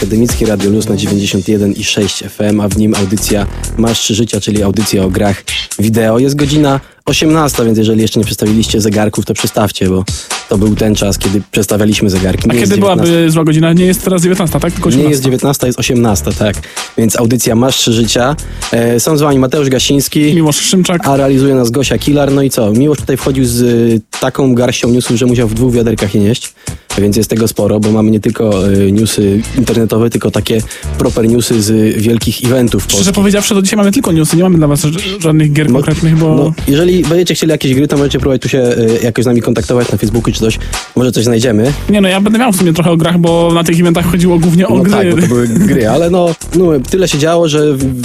Akademicki Radio Luz na 91 i 6 FM, a w nim audycja Masz życia, czyli audycja o grach wideo. Jest godzina 18, więc jeżeli jeszcze nie przestawiliście zegarków, to przestawcie, bo to był ten czas, kiedy przestawialiśmy zegarki. A Nie kiedy jest 19. byłaby zła godzina? Nie jest teraz 19, tak? Tylko Nie 18. jest 19, jest 18, tak. Więc audycja Masz życia. E, są z wami Mateusz Gasiński. Miłosz Szymczak. A realizuje nas Gosia Kilar. No i co? Miłosz tutaj wchodził z y, taką garścią newsów, że musiał w dwóch wiaderkach je nieść. Więc jest tego sporo, bo mamy nie tylko y, newsy internetowe, tylko takie proper newsy z wielkich eventów Szczerze powiedziawszy, to dzisiaj mamy tylko newsy, nie mamy dla was żadnych gier No, konkretnych, bo... No, jeżeli będziecie chcieli jakieś gry, to możecie próbować tu się y, jakoś z nami kontaktować na Facebooku czy coś. Może coś znajdziemy. Nie no, ja będę miał w sumie trochę o grach, bo na tych eventach chodziło głównie o No gry. tak, bo to były gry, ale no, no tyle się działo, że w-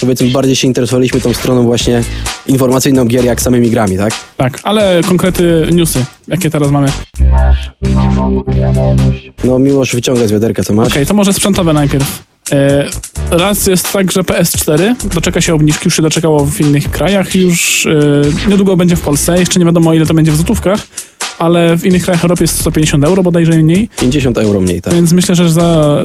powiedzmy bardziej się interesowaliśmy tą stroną właśnie informacyjną gier jak samymi grami, tak? Tak, ale konkrety newsy, jakie teraz mamy. Okej, No miłość wyciąga z wiaderka, co masz? to może sprzętowe najpierw. E, raz jest tak, że PS4 doczeka się obniżki, już się doczekało w innych krajach, już e, niedługo będzie w Polsce, jeszcze nie wiadomo ile to będzie w złotówkach, ale w innych krajach Europy jest 150 euro bodajże mniej, 50 euro mniej, tak. więc myślę, że za,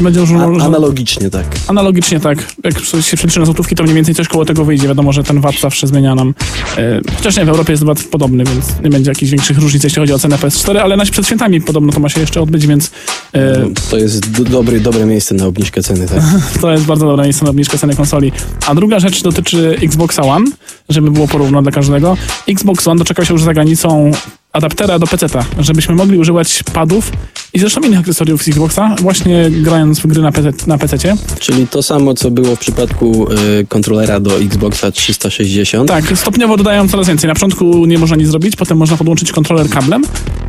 będzie już... A, analogicznie, tak. Analogicznie tak. Jak się przeliczy na złotówki, to mniej więcej coś koło tego wyjdzie. Wiadomo, że ten VAT zawsze zmienia nam. E, chociaż nie, w Europie jest VAT podobny, więc nie będzie jakichś większych różnic, jeśli chodzi o cenę PS4, ale na przed świętami podobno to ma się jeszcze odbyć, więc e, To jest do, dobry, dobre miejsce na obniżkę ceny, tak. to jest bardzo dobre miejsce na obniżkę ceny konsoli. A druga rzecz dotyczy Xboxa One, żeby było porówno dla każdego. Xbox One doczekał się już za granicą adaptera do PC-ta, żebyśmy mogli używać padów i zresztą innych akcesoriów z Xboxa, właśnie grając w gry na PC, na PC-cie. Czyli to samo, co było w przypadku y, kontrolera do Xboxa 360. Tak, stopniowo dodają coraz więcej. Na początku nie można nic zrobić, potem można podłączyć kontroler kablem.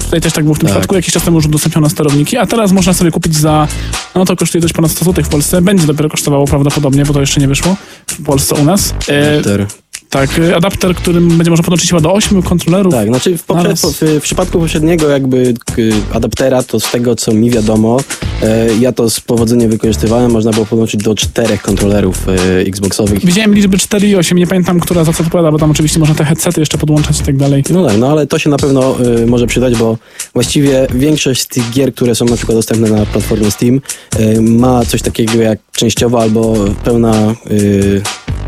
Tutaj też tak było w tym Tak. przypadku. Jakiś czas temu już udostępniono sterowniki, a teraz można sobie kupić za, no to kosztuje coś ponad 100 zł w Polsce. Będzie dopiero kosztowało prawdopodobnie, bo to jeszcze nie wyszło w Polsce u nas. Adapter. Tak, e, adapter, którym będzie można podłączyć chyba do 8 kontrolerów. Tak, znaczy w, poprzed, Naraz. po, w, w przypadku poprzedniego jakby k, adaptera, to z tego co mi wiadomo, e, ja to z powodzeniem wykorzystywałem, można było podłączyć do czterech kontrolerów e, Xboxowych. Widziałem liczby 4 i 8, nie pamiętam, która za co odpowiada, bo tam oczywiście można te headsety jeszcze podłączać i tak dalej. No tak, no ale to się na pewno y, może przydać, bo właściwie większość z tych gier, które są na przykład dostępne na platformie Steam, y, ma coś takiego jak częściowo albo pełna,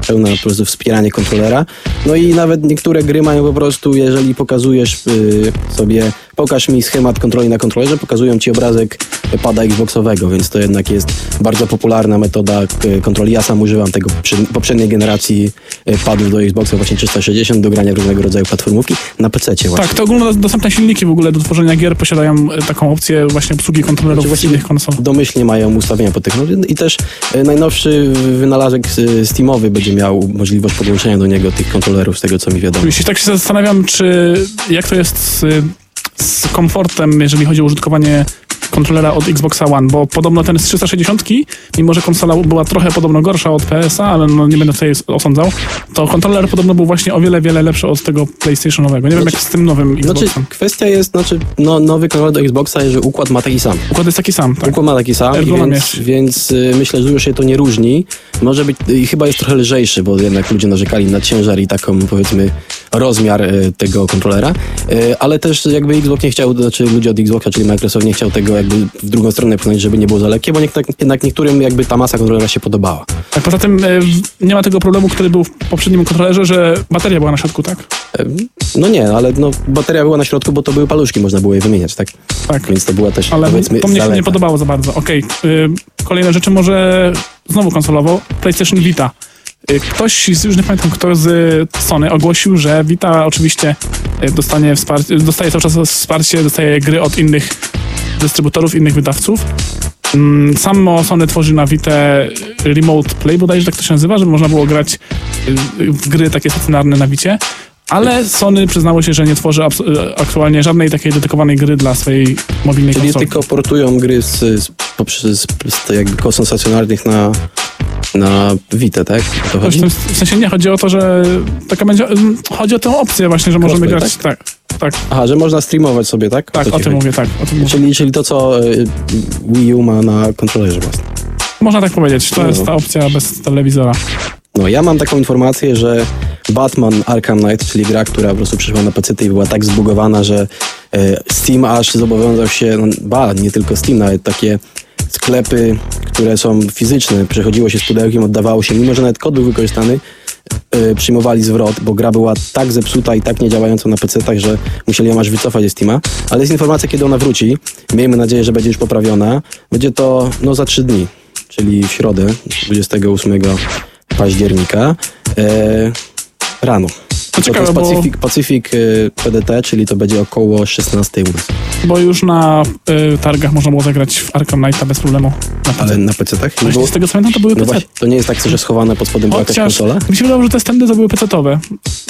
pełna po prostu wspieranie kontrolera. No i nawet niektóre gry mają po prostu, jeżeli pokazujesz y, sobie, pokaż mi schemat kontroli na kontrolerze, pokazują ci obrazek pada Xboxowego, więc to jednak jest bardzo popularna metoda y, kontroli. Ja sam używam tego poprzedniej generacji y, padów do Xboxa właśnie 360 do grania różnego rodzaju platformówki na PC właśnie. Tak, to ogólnodostępne silniki w ogóle do tworzenia gier posiadają e, taką opcję właśnie obsługi kontrolerów Znaczy innych konsol. domyślnie mają ustawienia pod technologię i też e, najnowszy wynalazek e, Steamowy będzie miał możliwość podłączenia do niego tych kontrolerów, z tego co mi wiadomo. Oczywiście tak się zastanawiam, czy jak to jest z, z komfortem, jeżeli chodzi o użytkowanie kontrolera od Xboxa One, bo podobno ten z 360, mimo że konsola była trochę podobno gorsza od PS-a, ale no nie będę tutaj osądzał, to kontroler podobno był właśnie o wiele, wiele lepszy od tego PlayStationowego. Nie wiem jak z tym nowym Znaczy, Xboxem. kwestia jest, znaczy, no, nowy kontroler do Xboxa, że układ ma taki sam. Układ jest taki sam, tak? Układ ma taki sam, więc, więc y, myślę, że już się to nie różni. Może być, i chyba jest trochę lżejszy, bo jednak ludzie narzekali na ciężar i taką, powiedzmy, rozmiar y, tego kontrolera, Y, ale też jakby Xbox nie chciał, znaczy ludzie od Xboxa, czyli Microsoft nie chciał tego jakby w drugą stronę pchnąć, żeby nie było za lekkie, bo jednak, jednak niektórym jakby ta masa kontrolera się podobała. tak poza tym e, nie ma tego problemu, który był w poprzednim kontrolerze, że bateria była na środku, tak? No nie, ale no, bateria była na środku, bo to były paluszki, można było je wymieniać, tak? Tak. Więc to była też, Ale powiedzmy, to mnie się nie podobało za bardzo. Okej, y, kolejne rzeczy może znowu konsolowo. PlayStation Vita. Y, Ktoś, z- już nie pamiętam kto z Sony ogłosił, że Vita oczywiście y, dostanie wsparcie, dostaje cały czas wsparcie, dostaje gry od innych dystrybutorów, innych wydawców. Mm, Samo Sony tworzy na Vita Remote Play, bodajże tak to się nazywa, żeby można było grać y, w gry takie stacjonarne na Vicie. Ale Sony przyznało się, że nie tworzy y, aktualnie żadnej takiej dedykowanej gry dla swojej mobilnej Czyli konsoli. tylko portują gry z, z, poprzez, z jakby konsol stacjonarnych na, na Vita, tak? To W chodzi? W sensie nie, chodzi o to, że taka będzie, mm, chodzi o tę opcję właśnie, że możemy Crossplay, grać, tak, tak, Aha, że można streamować sobie, tak? tak, o tym chodzi. mówię, tak, o tym mówię. Czyli, czyli to, co y, Wii U ma na kontrolerze własnym. Można tak powiedzieć, to No. jest ta opcja bez telewizora. No, ja mam taką informację, że Batman Arkham Knight, czyli gra, która po prostu przyszła na PC i była tak zbugowana, że e, Steam aż zobowiązał się, no, ba, nie tylko Steam, nawet takie sklepy, które są fizyczne, przechodziło się z pudełkiem, oddawało się, mimo że nawet kod był wykorzystany, przyjmowali zwrot, bo gra była tak zepsuta i tak niedziałająca na PC-tach, że musieli ją aż wycofać ze Steama. Ale jest informacja, kiedy ona wróci. Miejmy nadzieję, że będzie już poprawiona. Będzie to no za trzy dni, czyli w środę, 28 października, yy, rano. To To, ciekawe, jest bo, Pacific, Pacific PDT, czyli to będzie około 16 u nas. bo już na y, targach można było zagrać w Arkham Knighta bez problemu. Na Ale na PC-tach? No, bo, z tego co pamiętam, to były no PC. to nie jest tak, że schowane pod spodem była jakaś konsola? mi się wydawało, że te stędy to były PC-towe.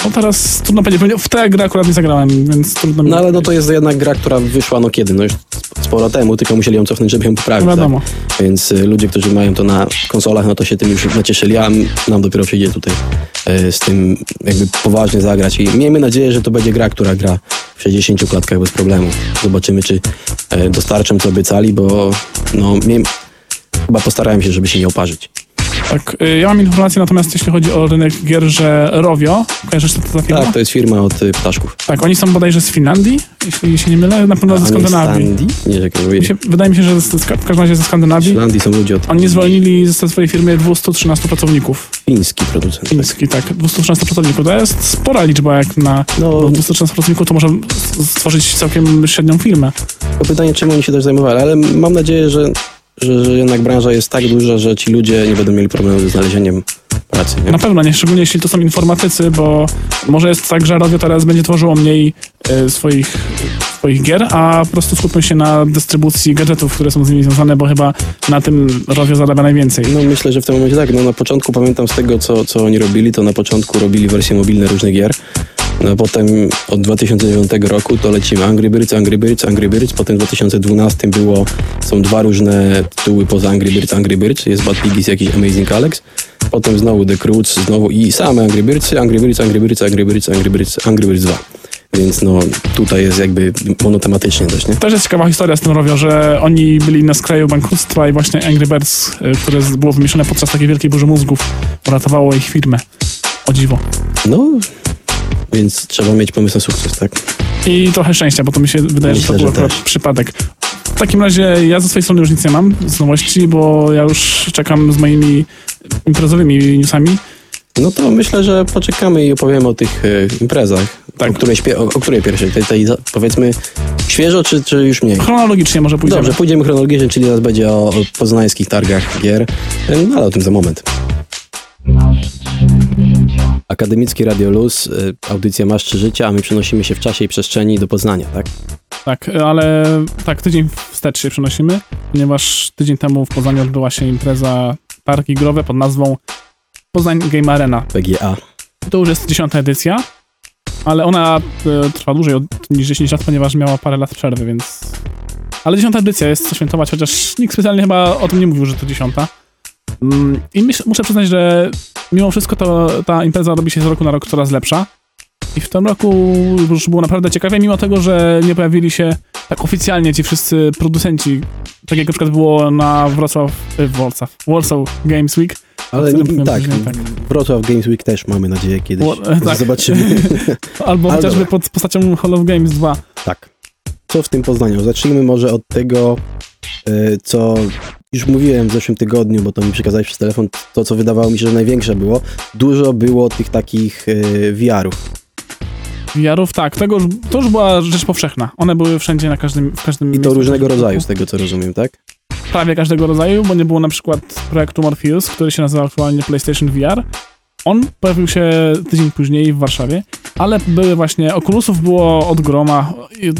No teraz trudno powiedzieć, w tę grę akurat nie zagrałem, więc trudno mi No ale no to jest jednak gra, która wyszła no kiedy? No już sporo temu, tylko musieli ją cofnąć, żeby ją poprawić. No wiadomo. Tak? Więc y, ludzie, którzy mają to na konsolach, no to się tym już nacieszyli, a nam dopiero przyjdzie tutaj y, z tym jakby poważnie zagrać. I miejmy nadzieję, że to będzie gra, która gra w 60 klatkach bez problemu. Zobaczymy, czy y, dostarczą co obiecali, bo no chyba postarałem się, żeby się nie oparzyć. Tak, y, ja mam informację natomiast jeśli chodzi o rynek gier, że Rovio, kojarzysz to ta firma? Tak, to jest firma od y, ptaszków. Tak, oni są bodajże z Finlandii, jeśli się nie mylę, na pewno A ze Skandynawii. Islandii? Nie, czekaj, Mi się, wydaje mi się, że z, w każdym razie ze w Skandynawii. Islandii są ludzie od Oni zwolnili ze swojej firmy 213 pracowników. fiński producent. Fiński, tak. 213 pracowników. To jest spora liczba, jak na No, no, 213 pracowników to może stworzyć całkiem średnią firmę. To pytanie, czym oni się też zajmowali, ale mam nadzieję, że, że, że jednak branża jest tak duża, że ci ludzie nie będą mieli problemu ze znalezieniem pracy. Nie? Na pewno, nie szczególnie jeśli to są informatycy, bo może jest tak, że Rovio teraz będzie tworzyło mniej e, swoich, swoich gier, a po prostu skupią się na dystrybucji gadżetów, które są z nimi związane, bo chyba na tym Rovio zarabia najwięcej. No myślę, że w tym momencie tak. No na początku pamiętam z tego, co, co oni robili, to na początku robili wersje mobilne różnych gier. No potem od 2009 roku to lecimy Angry Birds, Angry Birds, Angry Birds. Potem w 2012 było, są dwa różne tytuły poza Angry Birds, Angry Birds. Jest Bad Piggies, jakiś Amazing Alex. Potem znowu The Croods, znowu i same Angry Birds, Angry Birds, Angry Birds, Angry Birds, Angry Birds, Angry Birds 2. Więc no tutaj jest jakby monotematycznie dość, nie? Też jest ciekawa historia z tym Rovio, że oni byli na skraju bankructwa i właśnie Angry Birds, e, które było wymieszane podczas takiej wielkiej burzy mózgów, uratowało ich firmę. O dziwo. No, więc trzeba mieć pomysł na sukces, tak? I trochę szczęścia, bo to mi się wydaje, że to Myślę, był że akurat też. przypadek. W takim razie ja ze swojej strony już nic nie mam z nowości, bo ja już czekam z moimi imprezowymi newsami. No to myślę, że poczekamy i opowiemy o tych e, imprezach. Tak. O, której śpie- o, o której pierwszej? Tej, tej za- powiedzmy świeżo, czy, czy już mniej? Chronologicznie może pójdziemy. Dobrze, pójdziemy chronologicznie, czyli teraz będzie o, o poznańskich targach gier, E, no ale o tym za moment. Akademicki Radio Luz, y, audycja Masz trzy życia, a my przenosimy się w czasie i przestrzeni do Poznania, tak? Tak, ale tak, tydzień wstecz się przenosimy, ponieważ tydzień temu w Poznaniu odbyła się impreza targi growe pod nazwą Poznań Game Arena. PGA. To już jest dziesiąta edycja, ale ona e, trwa dłużej od, niż 10 lat, ponieważ miała parę lat przerwy, więc... Ale dziesiąta edycja jest co świętować, chociaż nikt specjalnie chyba o tym nie mówił, że to dziesiąta. Mm, I myśl, muszę przyznać, że mimo wszystko to ta impreza robi się z roku na rok coraz lepsza. I w tym roku już było naprawdę ciekawie, mimo tego, że nie pojawili się tak oficjalnie ci wszyscy producenci, tak jak na przykład było na Wrocław, e, Wrocław, Warsaw Games Week. Ale nie, tak, tak. Wrocław Games Week też mamy nadzieję kiedyś. Wo- e, tak. Zobaczymy. Albo Ale chociażby dobra. pod postacią Hall of Games 2. Tak. Co w tym Poznaniu? Zacznijmy może od tego, y, co już mówiłem w zeszłym tygodniu, bo to mi przekazałeś przez telefon, to co wydawało mi się, że największe było. Dużo było tych takich y, VR-ów. VR-ów, tak, tego już, to już była rzecz powszechna. One były wszędzie, na każdym, w każdym I to różnego rodzaju, z tego co rozumiem, tak? Prawie każdego rodzaju, bo nie było na przykład projektu Morpheus, który się nazywa aktualnie PlayStation VR. On pojawił się tydzień później w Warszawie, ale były właśnie, Oculusów było od groma,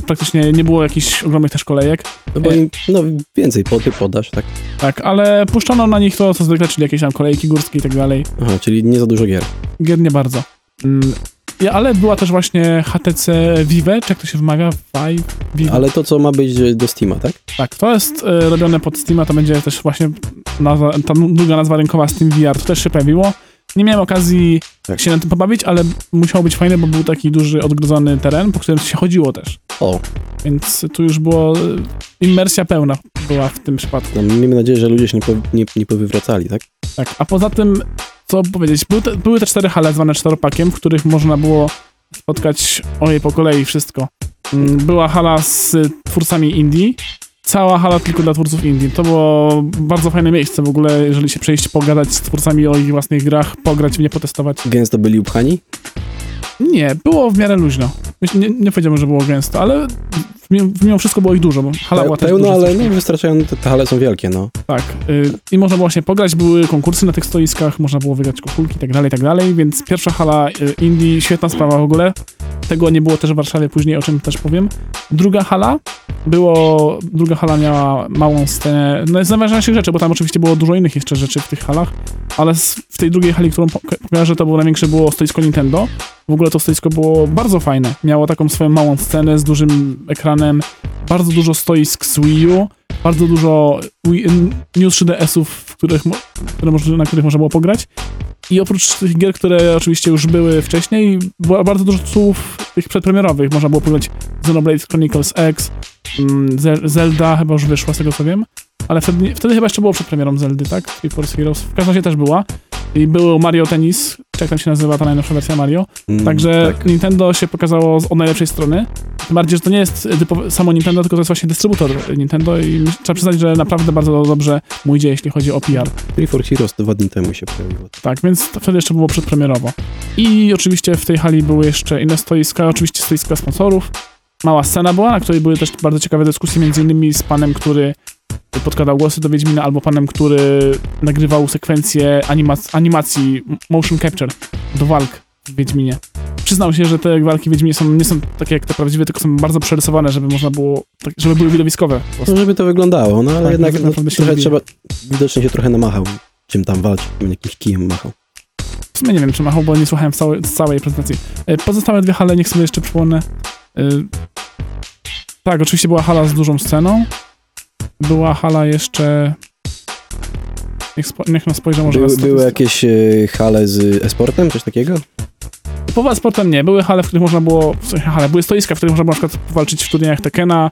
praktycznie nie było jakichś ogromnych też kolejek, No bo E. im, no, więcej poty podasz, tak? tak, ale puszczono na nich to, co zwykle, czyli jakieś tam kolejki górskie i tak dalej. Aha, czyli nie za dużo gier. Gier nie bardzo. Mm, ja- ale była też właśnie HTC Vive, czy jak to się wymawia? Vive? Vive. Ale to, co ma być y, do Steama, tak? Tak, to jest e, robione pod Steama, to będzie też właśnie nazwa, ta druga nazwa rynkowa Steam VR, to też się pojawiło. Nie miałem okazji Tak. się na tym pobawić, ale musiało być fajne, bo był taki duży, odgrodzony teren, po którym się chodziło też. O, Więc tu już było, e, immersja pełna była w tym przypadku. no, miejmy nadzieję, że ludzie się nie, po, nie, nie powywracali, tak? Tak, a poza tym, co powiedzieć, były te, były te cztery hale zwane czteropakiem, w których można było spotkać ojej po kolei wszystko. Mm, Była hala z twórcami indie, cała hala tylko dla twórców indie. To było bardzo fajne miejsce w ogóle, jeżeli się przejść, pogadać z twórcami o ich własnych grach, pograć w nie potestować. Gęsto byli upchani? Nie, było w miarę luźno. Nie, nie powiedziałbym, że było gęsto, ale mimo, wszystko było ich dużo, bo hala Pe- była też Pełno, ale no, wystarczająco, te, te hale są wielkie, no. Tak. y, I można było właśnie pograć, były konkursy na tych stoiskach, można było wygrać koszulki i tak dalej, tak dalej, więc pierwsza hala y, Indii, świetna sprawa w ogóle. Tego nie było też w Warszawie, później o czym też powiem. Druga hala, było, druga hala miała małą scenę, no z najważniejszych rzeczy, bo tam oczywiście było dużo innych jeszcze rzeczy w tych halach, ale w tej drugiej hali, którą kojarzę, to było największe było stoisko Nintendo. W ogóle to stoisko było bardzo fajne. Miało taką swoją małą scenę z dużym ekranem, bardzo dużo stoisk z Wii U, bardzo dużo News 3DS-ów, w których, mo- które można, na których można było pograć. I oprócz tych gier, które oczywiście już były wcześniej, było bardzo dużo tytułów tych przedpremierowych. Można było pograć Xenoblade Chronicles X, mm, Zel- Zelda chyba już wyszła z tego co wiem, ale wtedy, wtedy chyba jeszcze było przed premierą Zeldy, tak? Three Force Heroes. W każdym razie też była. I było Mario Tennis, czy jak tam się nazywa ta najnowsza wersja Mario. Mm, Także tak. Nintendo się pokazało od najlepszej strony. Tym bardziej, że to nie jest samo Nintendo, tylko to jest właśnie dystrybutor Nintendo i trzeba przyznać, że naprawdę bardzo dobrze mu idzie, jeśli chodzi o PR. Three for Heroes dwa dni temu się pojawiło. Tak, więc to wtedy jeszcze było przedpremierowo. I oczywiście w tej hali były jeszcze inne stoiska, oczywiście stoiska sponsorów. Mała scena była, na której były też bardzo ciekawe dyskusje, między innymi z panem, który podkładał głosy do Wiedźmina, albo panem, który nagrywał sekwencję animac- animacji motion capture do walk w Wiedźminie. Przyznał się, że te walki w Wiedźminie są, nie są takie jak te prawdziwe, tylko są bardzo przerysowane, żeby można było, tak, żeby były widowiskowe. No, żeby to wyglądało, no ale Tak, jednak no, trochę trzeba, widocznie się trochę namachał, czym tam walczył, jakimś kijem machał. W sumie nie wiem, czy machał, bo nie słuchałem całej, całej prezentacji. E, Pozostałe dwie hale, niech sobie jeszcze przypomnę. E, Tak, oczywiście była hala z dużą sceną. Była hala jeszcze... Niech, spo, niech nas spojrzę może na były jakieś e, hale z e-sportem, coś takiego? Poza sportem nie. Były hale, w których można było... W sensie hale, były stoiska, w których można było na przykład walczyć w turniejach Tekena,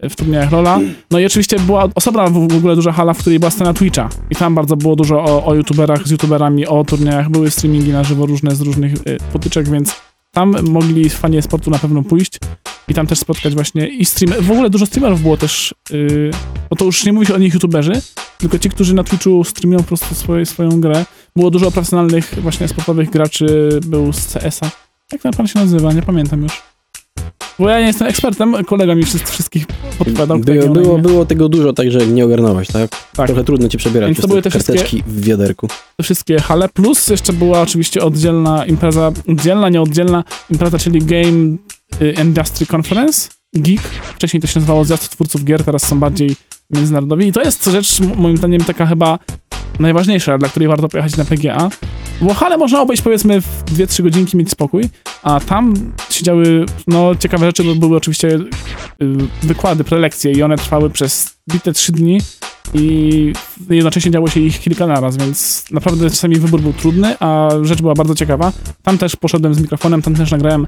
e, w turniejach Lola. No i oczywiście była osobna w w ogóle duża hala, w której była scena Twitcha. I tam bardzo było dużo o, o youtuberach, z youtuberami, o turniejach. Były streamingi na żywo różne z różnych y, potyczek, więc tam mogli fani sportu na pewno pójść i tam też spotkać właśnie i streamer. W ogóle dużo streamerów było też, yy, no to już nie mówi się o nich youtuberzy, tylko ci, którzy na Twitchu streamują po prostu swoje, swoją grę. Było dużo profesjonalnych właśnie sportowych graczy, był z CS-a. Jak ten pan się nazywa? Nie pamiętam już. Bo ja nie jestem ekspertem, kolega mi wszystkich podpowiadał. kto Było, na było, tego dużo, także nie ogarnąłeś, tak? Tak. Trochę trudno ci przebierać Więc to były te karteczki w wiaderku. te wszystkie hale, plus jeszcze była oczywiście oddzielna impreza, oddzielna, nieoddzielna impreza, czyli Game y, Industry Conference, GEEK. Wcześniej to się nazywało Zjazd Twórców Gier, teraz są bardziej międzynarodowi. I to jest rzecz, moim zdaniem, taka chyba najważniejsza, dla której warto pojechać na PGA. Bo hale można obejść powiedzmy w 2-3 godzinki, mieć spokój, a tam się działy no, ciekawe rzeczy, bo były oczywiście y, wykłady, prelekcje i one trwały przez bite 3 dni i jednocześnie działo się ich kilka naraz, więc naprawdę czasami wybór był trudny, a rzecz była bardzo ciekawa. Tam też poszedłem z mikrofonem, tam też nagrałem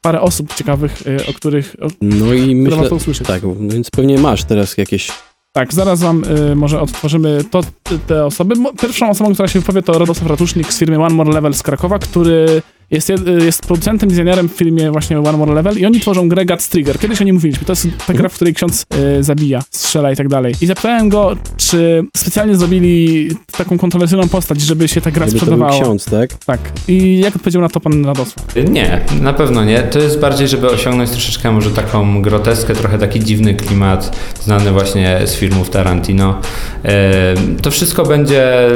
parę osób ciekawych, y, o których o, No i myślę... warto usłyszeć. Tak, no więc pewnie masz teraz jakieś... Tak, zaraz wam y, może odtworzymy to, te osoby. Pierwszą osobą, która się wypowie, to Radosław Ratusznik z firmy One More Level z Krakowa, który jest, y, jest producentem, designerem w filmie właśnie One More Level i oni tworzą grę Guts Trigger. Kiedyś o niej mówiliśmy. To jest ta gra, w której ksiądz y, zabija, strzela i tak dalej. I zapytałem go, czy specjalnie zrobili taką kontrowersyjną postać, żeby się ta gra Żeby to był sprzedawała. ksiądz, tak? Tak. I jak odpowiedział na to pan Radosław? Nie, na pewno nie. To jest bardziej, żeby osiągnąć troszeczkę może taką groteskę, trochę taki dziwny klimat, znany właśnie z filmów Tarantino. E, To wszystko będzie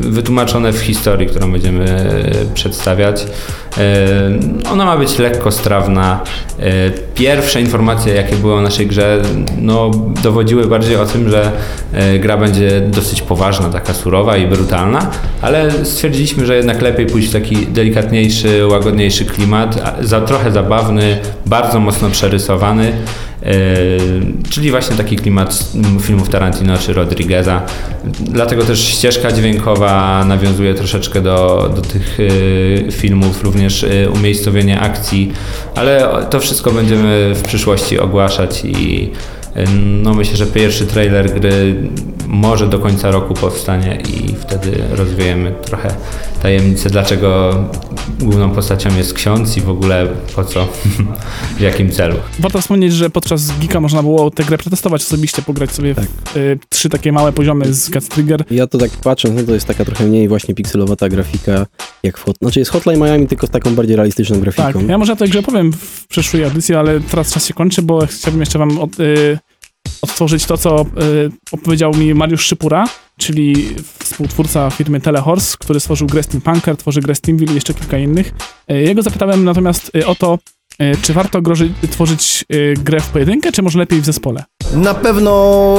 wytłumaczone w historii, którą będziemy przedstawiać. E, Ona ma być lekko strawna. E, Pierwsze informacje, jakie były o naszej grze, no, dowodziły bardziej o tym, że e, gra będzie dosyć poważna, taka surowa i brutalna, ale stwierdziliśmy, że jednak lepiej pójść w taki delikatniejszy, łagodniejszy klimat, za, trochę zabawny, bardzo mocno przerysowany, czyli właśnie taki klimat filmów Tarantino czy Rodrigueza. Dlatego też ścieżka dźwiękowa nawiązuje troszeczkę do, do tych e, filmów, również e, umiejscowienie akcji, ale to wszystko będziemy w przyszłości ogłaszać i e, no myślę, że pierwszy trailer gry może do końca roku powstanie i wtedy rozwiejemy trochę tajemnicę, dlaczego główną postacią jest ksiądz i w ogóle po co, w jakim celu. Warto wspomnieć, że podczas Geeka można było tę grę przetestować osobiście, pograć sobie Tak. w y, trzy takie małe poziomy z Cat Trigger. Ja to tak patrząc, no to jest taka trochę mniej właśnie pikselowata grafika, jak w Hot... Znaczy jest Hotline Miami, tylko z taką bardziej realistyczną grafiką. Tak, ja może o tej grze powiem w przyszłej audycji, ale teraz czas się kończy, bo chciałbym jeszcze wam od, y, odtworzyć to, co y, opowiedział mi Mariusz Szypura, czyli współtwórca firmy Telehorse, który stworzył grę Steampunker, tworzy grę Steamville i jeszcze kilka innych. Y, jego zapytałem natomiast y, o to, y, czy warto groży, tworzyć grę w pojedynkę, czy może lepiej w zespole? Na pewno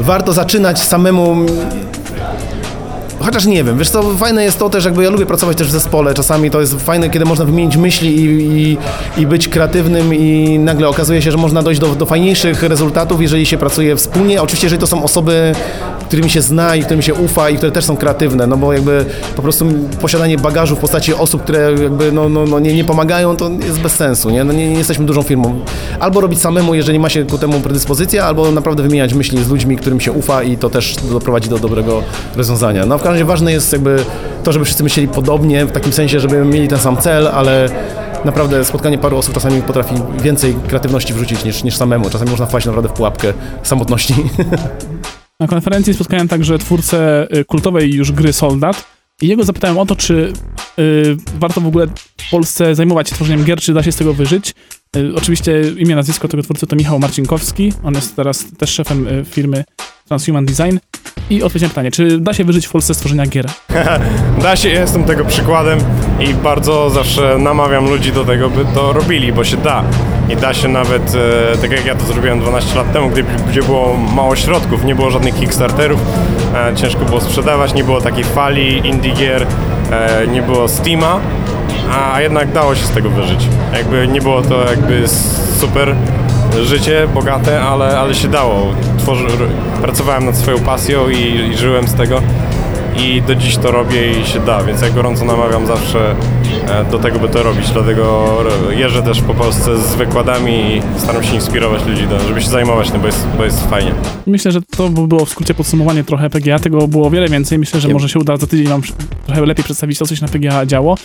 warto zaczynać samemu. Chociaż nie wiem, wiesz co, fajne jest to też, jakby ja lubię pracować też w zespole, czasami to jest fajne, kiedy można wymienić myśli i, i, i być kreatywnym i nagle okazuje się, że można dojść do, do fajniejszych rezultatów, jeżeli się pracuje wspólnie. Oczywiście, jeżeli to są osoby, którymi się zna i którym się ufa i które też są kreatywne, no bo jakby po prostu posiadanie bagażu w postaci osób, które jakby no, no, no nie, nie pomagają, to jest bez sensu, nie? No nie, nie jesteśmy dużą firmą. Albo robić samemu, jeżeli ma się ku temu predyspozycję, albo naprawdę wymieniać myśli z ludźmi, którym się ufa i to też doprowadzi do dobrego rozwiązania. No w każdym razie ważne jest jakby to, żeby wszyscy myśleli podobnie, w takim sensie, żeby mieli ten sam cel, ale naprawdę spotkanie paru osób czasami potrafi więcej kreatywności wrzucić niż, niż samemu. Czasami można wpaść naprawdę w pułapkę samotności. Na konferencji spotkałem także twórcę y, kultowej już gry Soldat i jego zapytałem o to, czy y, warto w ogóle w Polsce zajmować się tworzeniem gier, czy da się z tego wyżyć. Y, oczywiście imię, nazwisko tego twórcy to Michał Marcinkowski, on jest teraz też szefem y, firmy Transhuman Design i odpowiedziałem pytanie, czy da się wyżyć w Polsce z tworzenia gier? Da się, jestem tego przykładem i bardzo zawsze namawiam ludzi do tego, by to robili, bo się da. I da się nawet, e, tak jak ja to zrobiłem 12 lat temu, gdzie, gdzie było mało środków, nie było żadnych Kickstarterów, e, ciężko było sprzedawać, nie było takiej fali indie gier, e, nie było Steama, a jednak dało się z tego wyżyć. Jakby nie było to jakby super życie, bogate, ale, ale się dało. Tworzy, pracowałem nad swoją pasją i, i żyłem z tego i do dziś to robię i się da, więc ja gorąco namawiam zawsze e, do tego, by to robić, dlatego jeżdżę też po Polsce z wykładami i staram się inspirować ludzi, do, żeby się zajmować tym, bo jest, bo jest fajnie. Myślę, że to by było w skrócie podsumowanie trochę PGA, tego było wiele więcej, myślę, że może się uda za tydzień wam trochę lepiej przedstawić to, co się na PGA działo.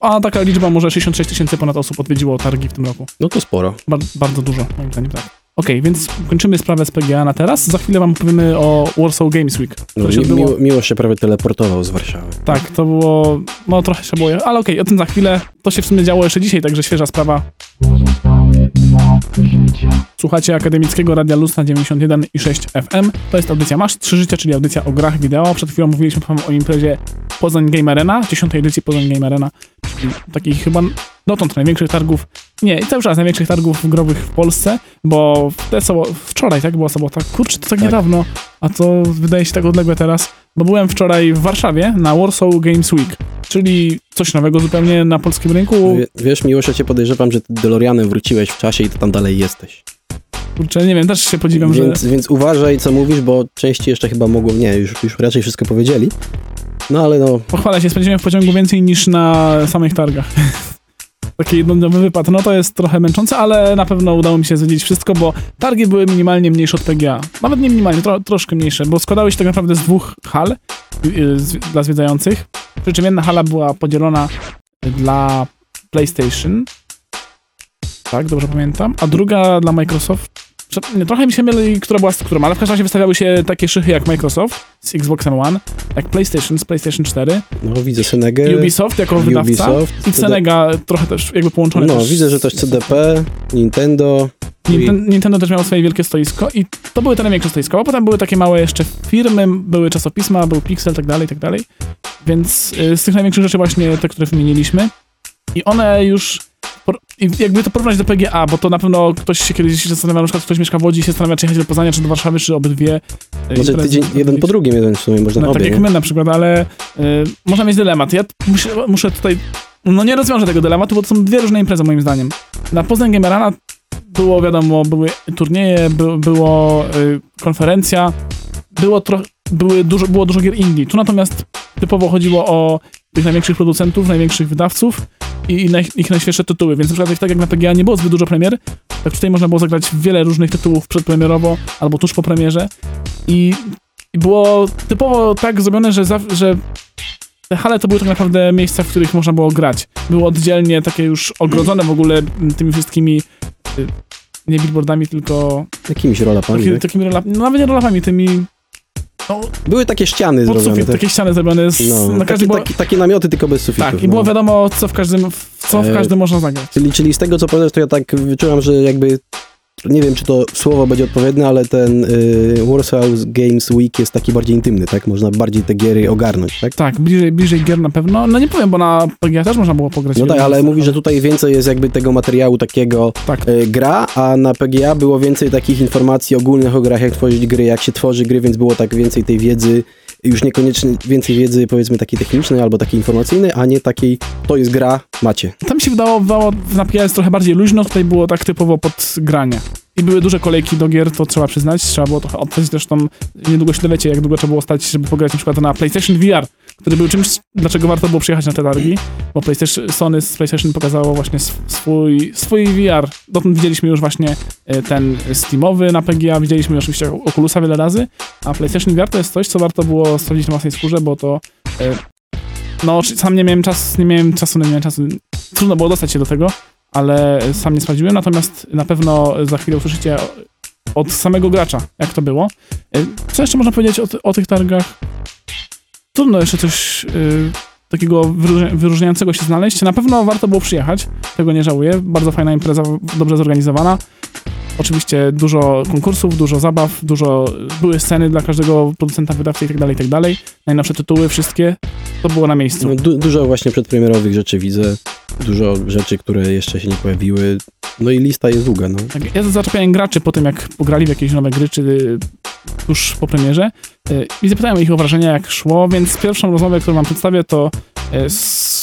A taka liczba, może 66 tysięcy ponad osób odwiedziło targi w tym roku. No to sporo. Bar bardzo dużo, moim zdaniem, tak. Okej, więc kończymy sprawę z PGA na teraz. Za chwilę wam opowiemy o Warsaw Games Week, No, się mi, odbyło. miło, miło się prawie teleportował z Warszawy. Tak, to było, no trochę się boję, ale okej, o tym za chwilę. To się w sumie działo jeszcze dzisiaj, także świeża sprawa. Słuchacie Akademickiego Radia Luz na 91 i 6 FM. To jest audycja Masz Trzy Życia, czyli audycja o grach wideo. Przed chwilą mówiliśmy wam o imprezie Poznań Game Arena, 10 edycji Poznań Game Arena, czyli takich chyba dotąd największych targów, nie, cały czas największych targów growych w Polsce, bo te sobo- wczoraj, tak, była sobota, kurczę, to tak, Tak. niedawno, a to wydaje się tak odległe teraz, bo byłem wczoraj w Warszawie na Warsaw Games Week, czyli coś nowego zupełnie na polskim rynku. Wie, wiesz, Miłosz, ja cię podejrzewam, że ty DeLoreanem wróciłeś w czasie i to tam dalej jesteś. Kurczę, nie wiem, też się podziwiam, Więc, że... więc uważaj, co mówisz, bo części jeszcze chyba mogło... Nie, już, już raczej wszystko powiedzieli. No ale no, Pochwalę się, spędziłem w pociągu więcej niż na samych targach. Taki jednodniowy wypad. No to jest trochę męczące, ale na pewno udało mi się zwiedzić wszystko, bo targi były minimalnie mniejsze od PGA. Nawet nie minimalnie, tro, troszkę mniejsze, bo składały się tak naprawdę z dwóch hal y, y, z, dla zwiedzających. Przy czym jedna hala była podzielona dla PlayStation. Tak, dobrze pamiętam. A druga dla Microsoft. Trochę mi się myli, która była z którą, ale w każdym razie wystawiały się takie szychy jak Microsoft z Xboxem One, jak PlayStation z PlayStation 4, no widzę Senegę. Ubisoft jako wydawca Ubisoft, i Senega trochę też jakby połączone. No, też widzę, że też CDP, Nintendo. Ninten- Nintendo też miało swoje wielkie stoisko i to były te największe stoiska, bo potem były takie małe jeszcze firmy, były czasopisma, był Pixel, tak dalej, tak dalej. Więc y, z tych największych rzeczy właśnie te, które wymieniliśmy i one już jakby to porównać do PGA, bo to na pewno ktoś się kiedyś zastanawia, na przykład ktoś mieszka w Łodzi i się zastanawia, czy jechać do Poznania, czy do Warszawy, czy obydwie. y, Znaczy tydzień jeden po drugim, jeden w sumie można No, tak obie. jak nie? my na przykład, ale y, można mieć dylemat. Ja muszę, muszę tutaj. No nie rozwiążę tego dylematu, bo to są dwie różne imprezy moim zdaniem. Na Poznań Gamerana było wiadomo, były turnieje, by, było y, konferencja, było, tro, były dużo, było dużo gier indie. Tu natomiast typowo chodziło o tych największych producentów, największych wydawców i, i na, ich najświeższe tytuły. Więc na przykład tak jak na PGA nie było zbyt dużo premier, tak tutaj można było zagrać wiele różnych tytułów przedpremierowo albo tuż po premierze. I i było typowo tak zrobione, że, zaw- że te hale to były tak naprawdę miejsca, w których można było grać. Były oddzielnie takie już ogrodzone w ogóle tymi wszystkimi y, nie billboardami, tylko Jakimiś rolapami, taki, tak? takimi rolapami, no nawet nie rolapami, tymi no, Były takie ściany pod zrobione. sufit, tak? takie ściany zrobione z, No, na takie, było, takie, takie namioty, tylko bez sufitów. Tak, i no. było wiadomo, co w każdym, co w E, każdym można zagrać. Czyli, czyli z tego, co powiesz, to ja tak wyczułam, że jakby nie wiem, czy to słowo będzie odpowiednie, ale ten y, Warsaw Games Week jest taki bardziej intymny, tak? Można bardziej te giery ogarnąć, tak? Tak, bliżej, bliżej gier na pewno. No nie powiem, bo na PGA też można było pograć. No tak, ale mówi, że tutaj więcej jest jakby tego materiału takiego Tak. y, gra, a na PGA było więcej takich informacji ogólnych o grach, jak tworzyć gry, jak się tworzy gry, więc było tak więcej tej wiedzy, już niekoniecznie więcej wiedzy powiedzmy takiej technicznej albo takiej informacyjnej, a nie takiej, to jest gra, macie. Tam się wydało, wydawało na PGA jest trochę bardziej luźno, tutaj było tak typowo pod granie. I były duże kolejki do gier, to trzeba przyznać. Trzeba było trochę odstać, zresztą niedługo się dowiecie, jak długo trzeba było stać, żeby pograć na przykład na PlayStation VR, który był czymś, dlaczego warto było przyjechać na te targi, bo PlayStation, Sony z PlayStation pokazało właśnie sw- swój, swój VR. Dotąd widzieliśmy już właśnie e, ten Steamowy na PGA, widzieliśmy oczywiście Oculusa wiele razy, a PlayStation VR to jest coś, co warto było sprawdzić na własnej skórze, bo to e, no, sam nie miałem czas, nie miałem czasu, nie miałem czasu, trudno było dostać się do tego, ale sam nie sprawdziłem, natomiast na pewno za chwilę usłyszycie od samego gracza, jak to było. E, Co jeszcze można powiedzieć o, o tych targach? Trudno jeszcze coś y, takiego wyróżnia- wyróżniającego się znaleźć. Na pewno warto było przyjechać, tego nie żałuję. Bardzo fajna impreza, dobrze zorganizowana. Oczywiście dużo konkursów, dużo zabaw, dużo były sceny dla każdego producenta, wydawcy itd., itd. Najnowsze tytuły, wszystkie, to było na miejscu. No, du- dużo właśnie przedpremierowych rzeczy widzę, dużo rzeczy, które jeszcze się nie pojawiły, no i lista jest długa, no. Tak, ja zaczepiałem graczy po tym, jak pograli w jakieś nowe gry, czy y, tuż po premierze y, i zapytałem ich o wrażenia, jak szło, więc pierwszą rozmowę, którą wam przedstawię, to y, z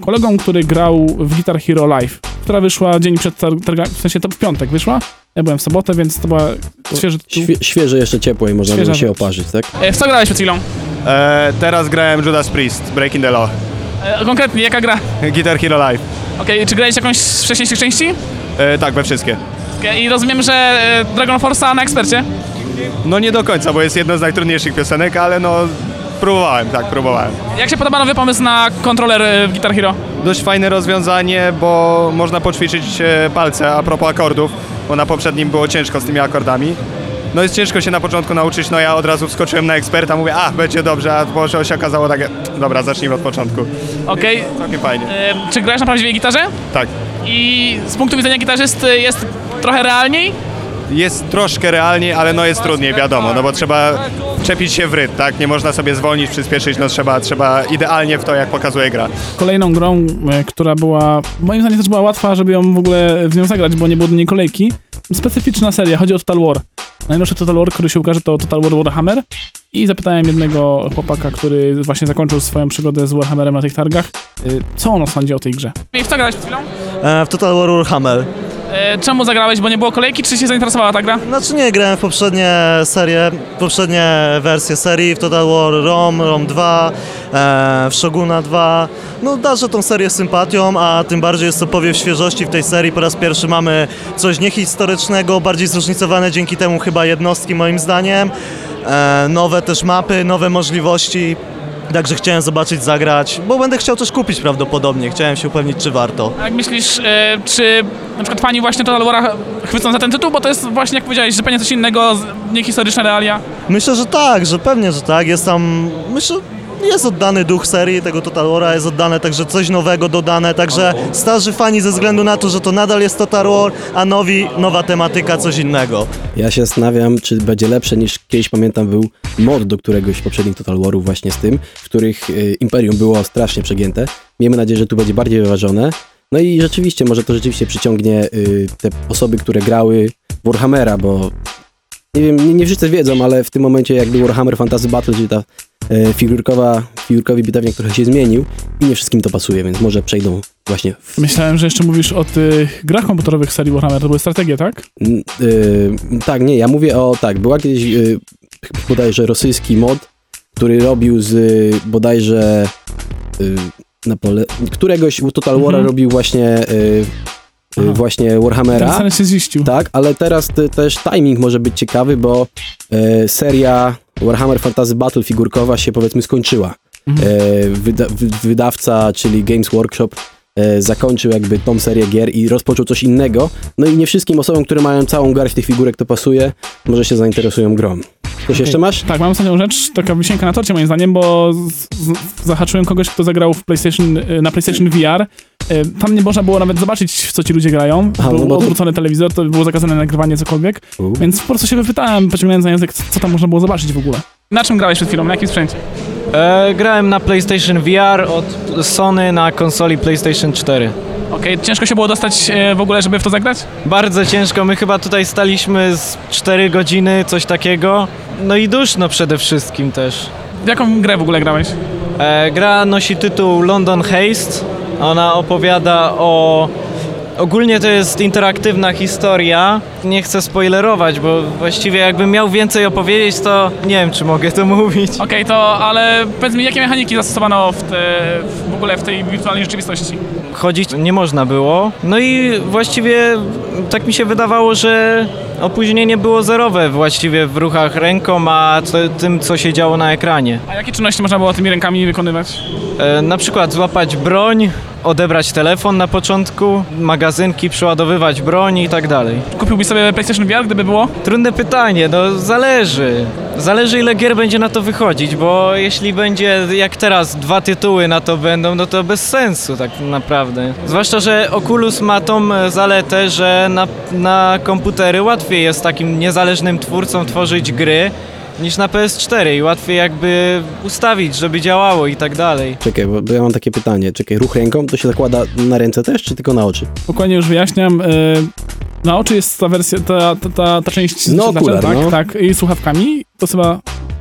kolegą, który grał w Guitar Hero Live, która wyszła dzień przed tar- targami, w sensie to w piątek wyszła, ja byłem w sobotę, więc to była świeży tytuł. Świe- świeże jeszcze ciepło i można Świeża było się rzecz. oparzyć, tak? E, w co grałeś przed chwilą? E, teraz grałem Judas Priest, Breaking the Law, E, konkretnie, jaka gra? Guitar Hero Live. Okej, czy grałeś jakąś z wcześniejszych części? E, tak, we wszystkie. Okej, I rozumiem, że e, Dragon Force'a na ekspercie? No nie do końca, bo jest jedna z najtrudniejszych piosenek, ale no próbowałem, tak, próbowałem. Jak się podoba nowy pomysł na kontroler e, w Guitar Hero? Dość fajne rozwiązanie, bo można poćwiczyć e, palce a propos akordów, bo na poprzednim było ciężko z tymi akordami. No jest ciężko się na początku nauczyć, no ja od razu wskoczyłem na eksperta, mówię, a będzie dobrze, a po się okazało takie, dobra, zacznijmy od początku. Okej, Całkiem fajnie. e, czy grałeś na prawdziwej gitarze? Tak. I z punktu widzenia gitarzysty jest trochę realniej? Jest troszkę realniej, ale no jest trudniej, wiadomo, no bo trzeba czepić się w rytm, tak? Nie można sobie zwolnić, przyspieszyć, no trzeba, trzeba idealnie w to, jak pokazuje gra. Kolejną grą, e, która była, moim zdaniem też była łatwa, żeby ją w ogóle w nią zagrać, bo nie było do niej kolejki. Specyficzna seria, chodzi o Total War. Najnowszy Total War, który się ukaże, to Total War Warhammer. I zapytałem jednego chłopaka, który właśnie zakończył swoją przygodę z Warhammerem na tych targach, e, co on sądzi o tej grze. I w co grałeś przed chwilą? E, w Total War Warhammer. E, czemu zagrałeś, bo nie było kolejki, czy się zainteresowała ta gra? Znaczy nie, grałem w poprzednie serie, poprzednie wersje serii, w Total War Rom, Rom 2, e, w Shoguna 2. No darzę tą serię sympatią, a tym bardziej jest to powiew świeżości w tej serii. Po raz pierwszy mamy coś niehistorycznego, bardziej zróżnicowane dzięki temu chyba jednostki moim zdaniem. E, nowe też mapy, nowe możliwości. Także chciałem zobaczyć, zagrać, bo będę chciał też kupić prawdopodobnie. Chciałem się upewnić, czy warto. A Jak myślisz, e, czy na przykład fani właśnie Total War'a chwycą za ten tytuł, bo to jest właśnie, jak powiedziałeś, zupełnie coś innego, z- niehistoryczne realia. Myślę, że tak, że pewnie, że tak. Jest tam, myślę, jest oddany duch serii tego Total War'a, jest oddane także coś nowego dodane, także starzy fani ze względu na to, że to nadal jest Total War, a nowi, nowa tematyka, coś innego. Ja się zastanawiam, czy będzie lepsze niż kiedyś pamiętam był mod do któregoś poprzednich Total Warów właśnie z tym, w których y, Imperium było strasznie przegięte. Miejmy nadzieję, że tu będzie bardziej wyważone. No i rzeczywiście, może to rzeczywiście przyciągnie y, te osoby, które grały Warhammera, bo nie wiem, nie, nie wszyscy wiedzą, ale w tym momencie jakby Warhammer Fantasy Battle, czyli ta figurkowa, figurkowy bitewnik trochę się zmienił i nie wszystkim to pasuje, więc może przejdą właśnie w Myślałem, że jeszcze mówisz o tych grach komputerowych serii Warhammer, to były strategie, tak? Y, tak, nie, ja mówię o, tak, była kiedyś y, bodajże rosyjski mod, który robił z y, bodajże y, Napole- któregoś Total War'a Mhm. robił właśnie y, y, Aha. właśnie Warhammera. Ten się ziścił. Tak, ale teraz ty, też timing może być ciekawy, bo e, seria Warhammer Fantasy Battle figurkowa się powiedzmy skończyła. Mhm. E, wyda, wy, wydawca, czyli Games Workshop, e, zakończył jakby tą serię gier i rozpoczął coś innego. No i nie wszystkim osobom, które mają całą garść tych figurek to pasuje, może się zainteresują grą. Coś jeszcze masz? Tak, mam ostatnią rzecz, taka wisienka na torcie moim zdaniem, bo z, z, zahaczyłem kogoś, kto zagrał w PlayStation, y, na PlayStation VR. Y, Tam nie można było nawet zobaczyć, w co ci ludzie grają. Aha, Był no bo to- odwrócony telewizor, to było zakazane nagrywanie cokolwiek. U. Więc po prostu się wypytałem, pociągnąłem za język, co tam można było zobaczyć w ogóle. Na czym grałeś przed chwilą? Na jakim sprzęcie? E, grałem na PlayStation VR od Sony na konsoli PlayStation 4. Okej, ciężko się było dostać e, w ogóle, żeby w to zagrać? Bardzo ciężko, my chyba tutaj staliśmy z 4 godziny, coś takiego. No i duszno przede wszystkim też. W jaką grę w ogóle grałeś? E, gra nosi tytuł London Haste. Ona opowiada o. Ogólnie to jest interaktywna historia. Nie chcę spoilerować, bo właściwie jakbym miał więcej opowiedzieć, to nie wiem, czy mogę to mówić. Okej, to ale powiedz mi, jakie mechaniki zastosowano w, te, w ogóle w tej wirtualnej rzeczywistości? chodzić nie można było. No i właściwie tak mi się wydawało, że opóźnienie było zerowe właściwie w ruchach ręką, a tym, co się działo na ekranie. A jakie czynności można było tymi rękami wykonywać? E, na przykład złapać broń, odebrać telefon na początku, magazynki, przeładowywać broń i tak dalej. Kupiłbyś sobie PlayStation VR, gdyby było? Trudne pytanie, no zależy. Zależy ile gier będzie na to wychodzić, bo jeśli będzie jak teraz dwa tytuły na to będą, no to bez sensu tak naprawdę. Zwłaszcza, że Oculus ma tą e, zaletę, że na, na komputery łatwiej jest takim niezależnym twórcom tworzyć gry niż na PS4 i łatwiej jakby ustawić, żeby działało i tak dalej. Czekaj, bo, ja mam takie pytanie. Czekaj, ruch ręką to się zakłada na ręce też, czy tylko na oczy? Dokładnie już wyjaśniam. e, Na oczy jest ta wersja, ta, ta, ta, ta część No, okular, tak, no. tak, i słuchawkami. To chyba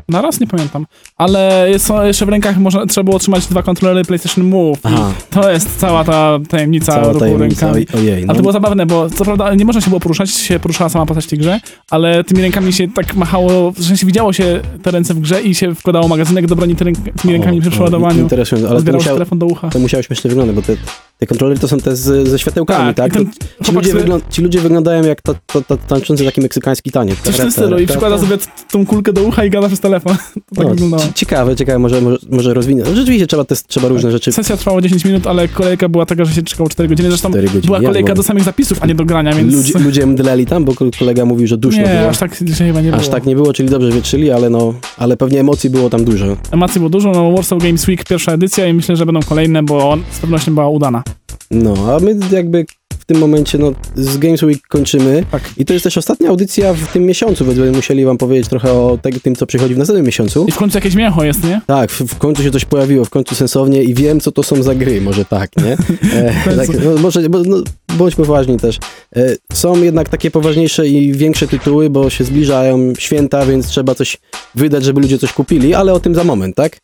na raz nie pamiętam. Ale są jeszcze w rękach można, trzeba było trzymać dwa kontrolery PlayStation Move. Aha. To jest cała ta tajemnica Cała ruchu tajemnica, rękami. oj- ojej. No, to było zabawne, bo co prawda nie można się było poruszać, się poruszała sama postać w tej grze, ale tymi rękami się tak machało, w sensie widziało się te ręce w grze i się wkładało magazynek do broni tymi rękami przy o, przeładowaniu. Interesujące, ale to musiało, telefon do ucha. to musiało śmiesznie wyglądać, bo te, te kontrolery to są te z, ze światełkami, Tak, tak? ten ci, ludzie sobie- wyglą- ci ludzie wyglądają jak ta, ta, ta, tańczący taki meksykański taniec. Coś w tym Ta- ta- stylu i przykłada ta- sobie tą kulkę do ucha i gada przez telefon. To tak No, ciekawe, ciekawe, może, może, może. No, Rzeczywiście trzeba, te, trzeba różne rzeczy. Sesja trwała 10 minut, ale kolejka była taka, że się czekało 4 godziny. Zresztą 4 godziny, była kolejka do samych zapisów, a nie do grania, więc... Ludzie, ludzie mdleli tam, bo ko- kolega mówił, że duszno nie, było. aż tak nie było. Aż tak nie było, czyli dobrze wietrzyli, ale no, ale pewnie emocji było tam dużo. Emocji było dużo, no Warsaw Games Week pierwsza edycja i myślę, że będą kolejne, bo on z pewnością była udana. No, a my jakby w tym momencie, no, z Games Week kończymy. Tak. I to jest też ostatnia audycja w tym miesiącu, więc będziemy musieli wam powiedzieć trochę o te, tym, co przychodzi w następnym miesiącu. I w końcu jakieś mięcho jest, nie? Tak, w, w końcu się coś pojawiło, w końcu sensownie i wiem, co to są za gry, może tak, nie? E, tak, no, może, bo, no, bądź poważni też. E, są jednak takie poważniejsze i większe tytuły, bo się zbliżają święta, więc trzeba coś wydać, żeby ludzie coś kupili, ale o tym za moment, tak?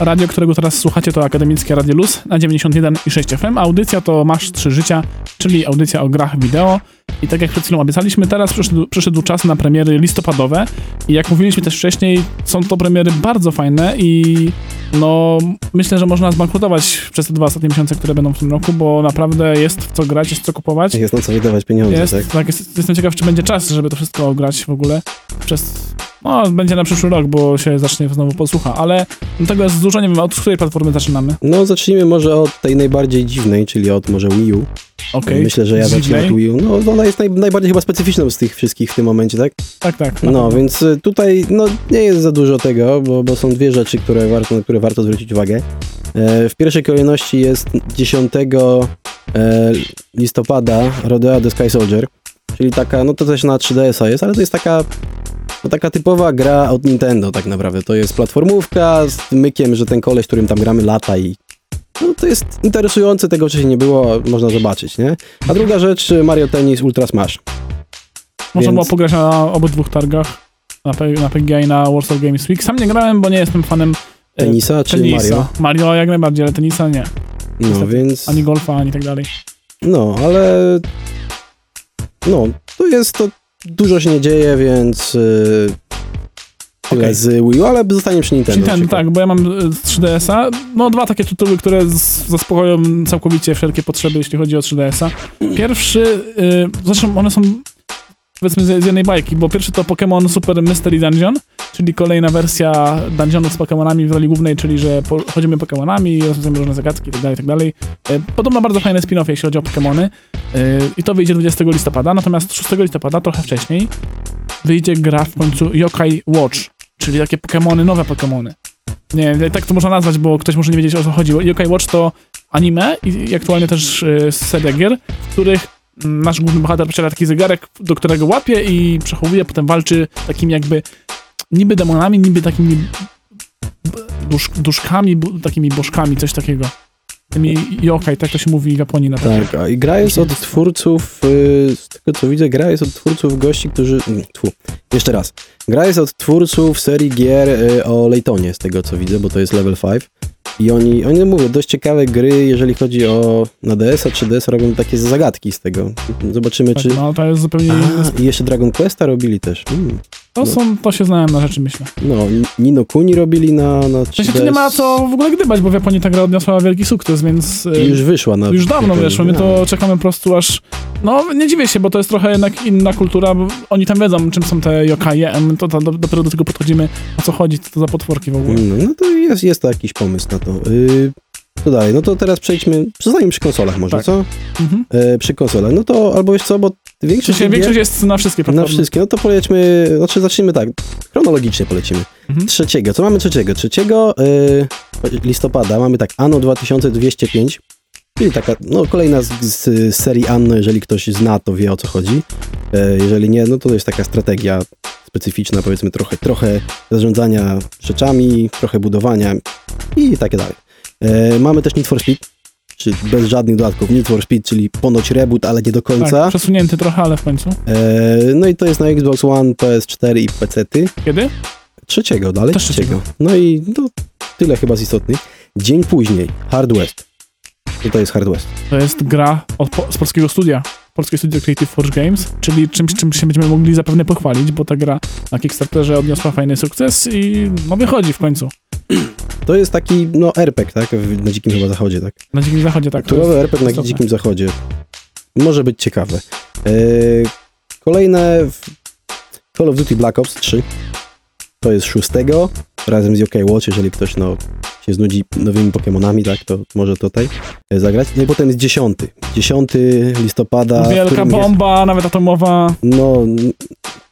Radio, którego teraz słuchacie, to Akademickie Radio Luz na 91,6 FM. Audycja to Masz Trzy Życia, czyli audycja o grach wideo. I tak jak przed chwilą obiecaliśmy, teraz przyszedł, przyszedł czas na premiery listopadowe. I jak mówiliśmy też wcześniej, są to premiery bardzo fajne i no myślę, że można zbankrutować przez te dwa ostatnie miesiące, które będą w tym roku, bo naprawdę jest w co grać, jest co kupować. Jest na co wydawać pieniądze, Jest, tak? tak, jest, jestem ciekaw, czy będzie czas, żeby to wszystko grać w ogóle przez... No, będzie na przyszły rok, bo się zacznie znowu posłucha, ale tego jest dużo, nie wiem, od której platformy zaczynamy? No, zacznijmy może od tej najbardziej dziwnej, czyli od może Wii U. Okej. Myślę, że ja Dziwnej? od Wii U. No, ona jest naj, najbardziej chyba specyficzną z tych wszystkich w tym momencie, tak? Tak, tak. No, więc y, tutaj no, nie jest za dużo tego, bo, bo są dwie rzeczy, które warto, na które warto zwrócić uwagę. E, w pierwszej kolejności jest 10 e, listopada Rodeo the Sky Soldier, czyli taka, no to też na 3DS-a jest, ale to jest taka no, taka typowa gra od Nintendo tak naprawdę. To jest platformówka z mykiem, że ten koleś, którym tam gramy lata i no, to jest interesujące, tego wcześniej nie było, można zobaczyć, nie? A druga rzecz, Mario Tennis Ultra Smash. Można więc- było pograć na obydwu targach, na, na PGA i na Warsaw Games Week. Sam nie grałem, bo nie jestem fanem e, Tenisa czy tenisa. Mario? Mario jak najbardziej, ale tenisa nie. No, Niestety. więc... Ani golfa, ani tak dalej. No, ale no, to jest to dużo się nie dzieje, więc yy, Okej. z Wii U, ale zostanie przy Nintendo. Ten, przykład. tak, bo ja mam e, z 3DS-a, no dwa takie tytuły, które zaspokoją całkowicie wszelkie potrzeby, jeśli chodzi o 3DS-a. Pierwszy, y, zresztą one są powiedzmy z, z jednej bajki, bo pierwszy to Pokémon Super Mystery Dungeon, czyli kolejna wersja dungeonów z Pokémonami w roli głównej, czyli że po, chodzimy Pokémonami, rozwiązujemy różne zagadki itd., itd. E, Podobno bardzo fajne spin-off, jeśli chodzi o Pokémony E, i to wyjdzie 20 listopada, natomiast 6 listopada, trochę wcześniej, wyjdzie gra w końcu Yokai Watch, czyli takie Pokémony, nowe Pokémony. Nie tak to można nazwać, bo ktoś może nie wiedzieć o co chodzi. Yokai Watch to anime i, aktualnie też e, seria gier, w których mm, nasz główny bohater posiada taki zegarek, do którego łapie i przechowuje, potem walczy takimi jakby niby demonami, niby takimi dusz, duszkami, takimi bożkami, coś takiego. Yokai, tak to się mówi w Japonii na Tak, i gra jest od twórców, y, z tego co widzę, gra jest od twórców gości, którzy... Tfu, jeszcze raz. Gra jest od twórców serii gier y, o Laytonie, z tego co widzę, bo to jest Level 5. I oni, oni mówią, dość ciekawe gry, jeżeli chodzi o na DS-a czy DS robią takie zagadki z tego. Zobaczymy, Tak, czy... no to jest zupełnie A, i jeszcze Dragon Questa robili też. Mm. To, są, to się znałem na rzeczy, myślę. No, Nino Kuni robili na, na 3DS. W sensie tu nie ma co w ogóle gdybać, bo w Japonii ta gra odniosła wielki sukces, więc... y, I Już wyszła na... Już dawno wyszło, my to czekamy po prostu aż... No, nie dziwię się, bo to jest trochę jednak inna kultura, bo oni tam wiedzą, czym są te yokaje, my to, to dopiero do tego podchodzimy, o co chodzi, co to za potworki w ogóle. No, no to jest, jest to jakiś pomysł na to. Yy, co dalej? No to teraz przejdźmy, zostaniemy przy konsolach może, Tak. co? Mhm. E, przy konsolach. No to albo wiesz co, bo większość, większość jest na wszystkie na platformy. wszystkie, no to polećmy, znaczy zacznijmy tak, chronologicznie polecimy. Mhm. Trzeciego, co mamy trzeciego? Trzeciego yy, listopada mamy tak Anno 2205, czyli taka, no kolejna z, z serii Anno, jeżeli ktoś zna, to wie o co chodzi. E, jeżeli nie, no to jest taka strategia specyficzna, powiedzmy trochę, trochę zarządzania rzeczami, trochę budowania i takie dalej. E, mamy też Need for Speed, czy bez żadnych dodatków Need for Speed, czyli ponoć reboot, ale nie do końca. Tak, przesunięty trochę, ale w końcu. E, no i to jest na Xbox One, PS4 i PC-ty. Kiedy? Trzeciego, dalej Też trzeciego. No i no, tyle chyba z istotnych. Dzień później, Hard West. Co to jest Hard West? To jest gra od, po, z polskiego studia. Polskie studio Creative Forge Games, czyli czymś, czym się będziemy mogli zapewne pochwalić, bo ta gra na Kickstarterze odniosła fajny sukces i no wychodzi w końcu. To jest taki, no, RPG, tak? Na Dzikim chyba Zachodzie, tak? Na Dzikim Zachodzie, tak. Turowy RPG na istotne. Dzikim Zachodzie. Może być ciekawe. E, kolejne Call of Duty Black Ops 3. To jest szóstego, razem z UK Watch, jeżeli ktoś no, się znudzi nowymi Pokémonami, tak, to może tutaj e, zagrać. No i potem jest dziesiąty. 10 listopada. Wielka którym jest- bomba, nawet atomowa. No,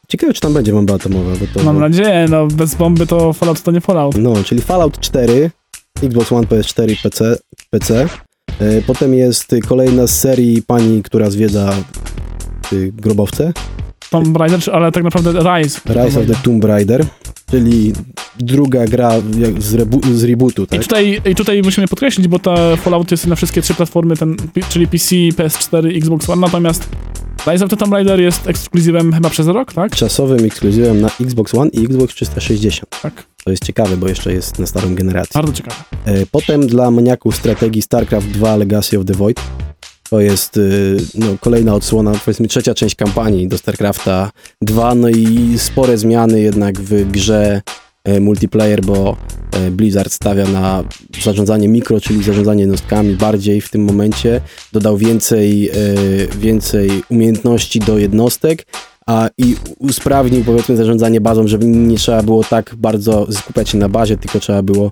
ciekawe, czy tam będzie bomba atomowa, bo to... Mam nadzieję, no bez bomby to Fallout to nie Fallout. No, czyli Fallout 4, Xbox One, PS4 i PC. PC. E, Potem jest kolejna z serii pani, która zwiedza y, grobowce. Tomb Raider, ale tak naprawdę Rise. Rise of the Tomb Raider, czyli druga gra z, rebu- z rebootu, I tak? tutaj, I tutaj musimy podkreślić, bo ta Fallout jest na wszystkie trzy platformy, ten, czyli PC, PS4 i Xbox One, natomiast Rise of the Tomb Raider jest ekskluzywem chyba przez rok, tak? Czasowym ekskluzywem na Xbox One i Xbox 360. Tak. To jest ciekawe, bo jeszcze jest na starą generację. Bardzo ciekawe. E, Potem dla maniaków strategii StarCraft 2 Legacy of the Void. To jest y, no, kolejna odsłona, powiedzmy trzecia część kampanii do StarCrafta 2, no i spore zmiany jednak w grze e, multiplayer, bo e, Blizzard stawia na zarządzanie mikro, czyli zarządzanie jednostkami bardziej w tym momencie. Dodał więcej, e, więcej umiejętności do jednostek, a i usprawnił powiedzmy zarządzanie bazą, żeby nie trzeba było tak bardzo skupiać się na bazie, tylko trzeba było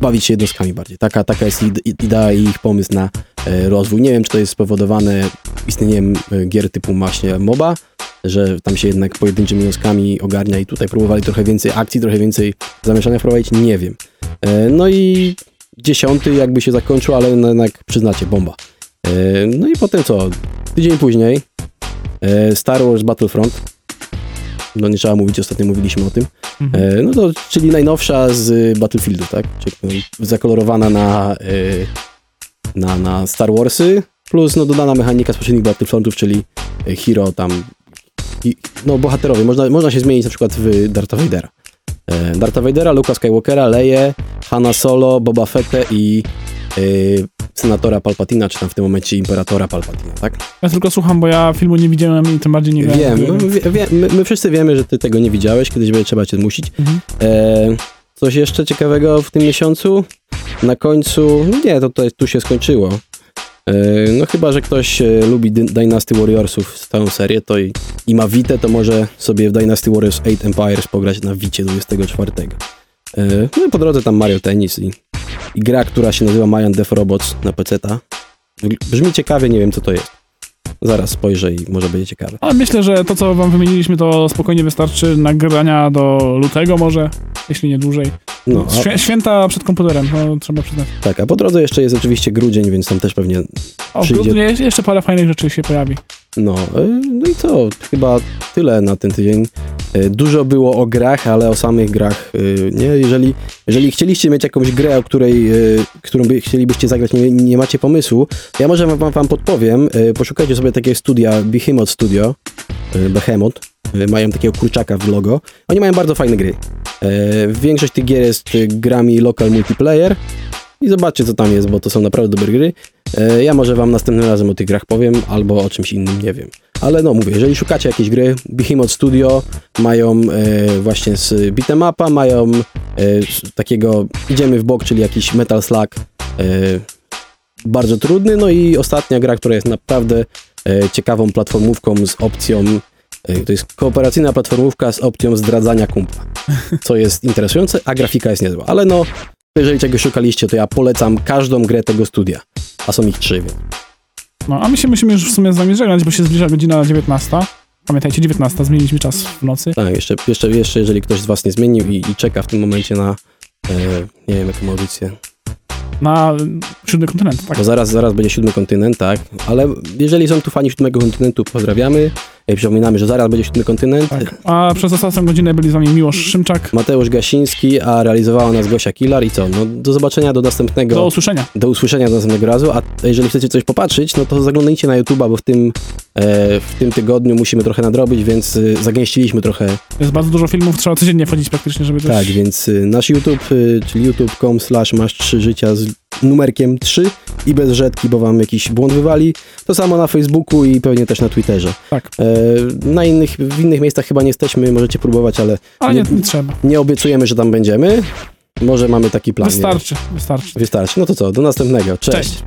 bawić się jednostkami bardziej. Taka, taka jest ide- idea i ich pomysł na e, rozwój. Nie wiem, czy to jest spowodowane istnieniem e, gier typu właśnie MOBA, że tam się jednak pojedynczymi jednostkami ogarnia i tutaj próbowali trochę więcej akcji, trochę więcej zamieszania wprowadzić, nie wiem. E, no i dziesiąty jakby się zakończył, ale no jednak przyznacie, bomba. E, no i potem co? Tydzień później e, Star Wars Battlefront. No nie trzeba mówić, ostatnio mówiliśmy o tym. Mhm. No to, czyli najnowsza z Battlefieldu, tak? Czyli no, zakolorowana na, na, na Star Warsy, plus no, dodana mechanika z poprzednich Battlefrontów, czyli hero tam, i, no bohaterowie. Można, można się zmienić na przykład w Dartha Vadera. E, Dartha Vadera, Luka Skywalkera, Leję, Hanna Solo, Boba Fettę i e, senatora Palpatina, czy tam w tym momencie imperatora Palpatina, tak? Ja tylko słucham, bo ja filmu nie widziałem i tym bardziej nie. Wiem, w no, wie, wie, my, my wszyscy wiemy, że ty tego nie widziałeś, kiedyś będzie trzeba cię zmusić. Mhm. E, coś jeszcze ciekawego w tym miesiącu? Na końcu, nie, to, to tu się skończyło. E, No chyba, że ktoś e, lubi Dy- Dynasty Warriorsów, całą serię, to i, i ma Vita, to może sobie w Dynasty Warriors 8 Empires pograć na Vicie 24. E, No i po drodze tam Mario Tennis i, i gra, która się nazywa Mayan Death Robots na PC-ta. Wygl- Brzmi ciekawie, nie wiem co to jest. Zaraz spojrzę i może będzie ciekawe. Ale myślę, że to, co wam wymieniliśmy, to spokojnie wystarczy nagrania do lutego może, jeśli nie dłużej. No, a, Świę, święta przed komputerem, no, trzeba przyznać. tak, a po drodze jeszcze jest oczywiście grudzień, więc tam też pewnie O, w Przyjdzie- grudniu je- jeszcze parę fajnych rzeczy się pojawi. No, e, no i co? Chyba tyle na ten tydzień. E, Dużo było o grach, ale o samych grach e, nie. Jeżeli, jeżeli chcieliście mieć jakąś grę, o której, którą by chcielibyście zagrać, nie, nie macie pomysłu, ja może wam, wam podpowiem. Poszukajcie sobie takiego studia, Behemoth Studio, Behemoth. Mają takiego kurczaka w logo. Oni mają bardzo fajne gry. Większość tych gier jest grami local multiplayer. I zobaczcie, co tam jest, bo to są naprawdę dobre gry. E, Ja może wam następnym razem o tych grach powiem, albo o czymś innym, nie wiem. Ale no mówię, jeżeli szukacie jakiejś gry, Behemoth Studio mają e, właśnie z beat'em upa, mają e, takiego idziemy w bok, czyli jakiś Metal Slug e, bardzo trudny, no i ostatnia gra, która jest naprawdę e, ciekawą platformówką z opcją to jest kooperacyjna platformówka z opcją zdradzania kumpla, co jest interesujące, a grafika jest niezła. Ale no, jeżeli czegoś szukaliście, to ja polecam każdą grę tego studia, a są ich trzy, więc No, a my się musimy już w sumie z wami żegnać, bo się zbliża godzina 19. Pamiętajcie, 19, zmieniliśmy czas w nocy. Tak, jeszcze, jeszcze, jeszcze jeżeli ktoś z Was nie zmienił i, i czeka w tym momencie na, e, nie wiem, jaką audycję, Na siódmy kontynent, tak? bo zaraz, zaraz będzie siódmy kontynent, tak, ale jeżeli są tu fani siódmego kontynentu, pozdrawiamy, przypominamy, że zaraz będzie siódmy kontynent, Tak. A przez ostatnią godzinę byli z wami Miłosz Szymczak. Mateusz Gasiński, a realizowała nas Gosia Kilar i co, no do zobaczenia do następnego... Do usłyszenia. do usłyszenia do następnego razu, a jeżeli chcecie coś popatrzeć, no to zaglądajcie na YouTube'a, bo w tym, e, w tym tygodniu musimy trochę nadrobić, więc e, zagęściliśmy trochę Jest bardzo dużo filmów, trzeba codziennie wchodzić praktycznie, żeby też... Tak, więc y, nasz YouTube, y, czyli youtube.com slash masz 3 życia z numerkiem 3 i bez rzetki, bo wam jakiś błąd wywali. To samo na Facebooku i pewnie też na Twitterze. Tak. E, na innych, w innych miejscach chyba nie jesteśmy, możecie próbować, ale Ale nie, nie, nie trzeba. nie obiecujemy, że tam będziemy. Może mamy taki plan. nie. Wystarczy, wystarczy. Wystarczy. No to co, do następnego. Cześć. Cześć.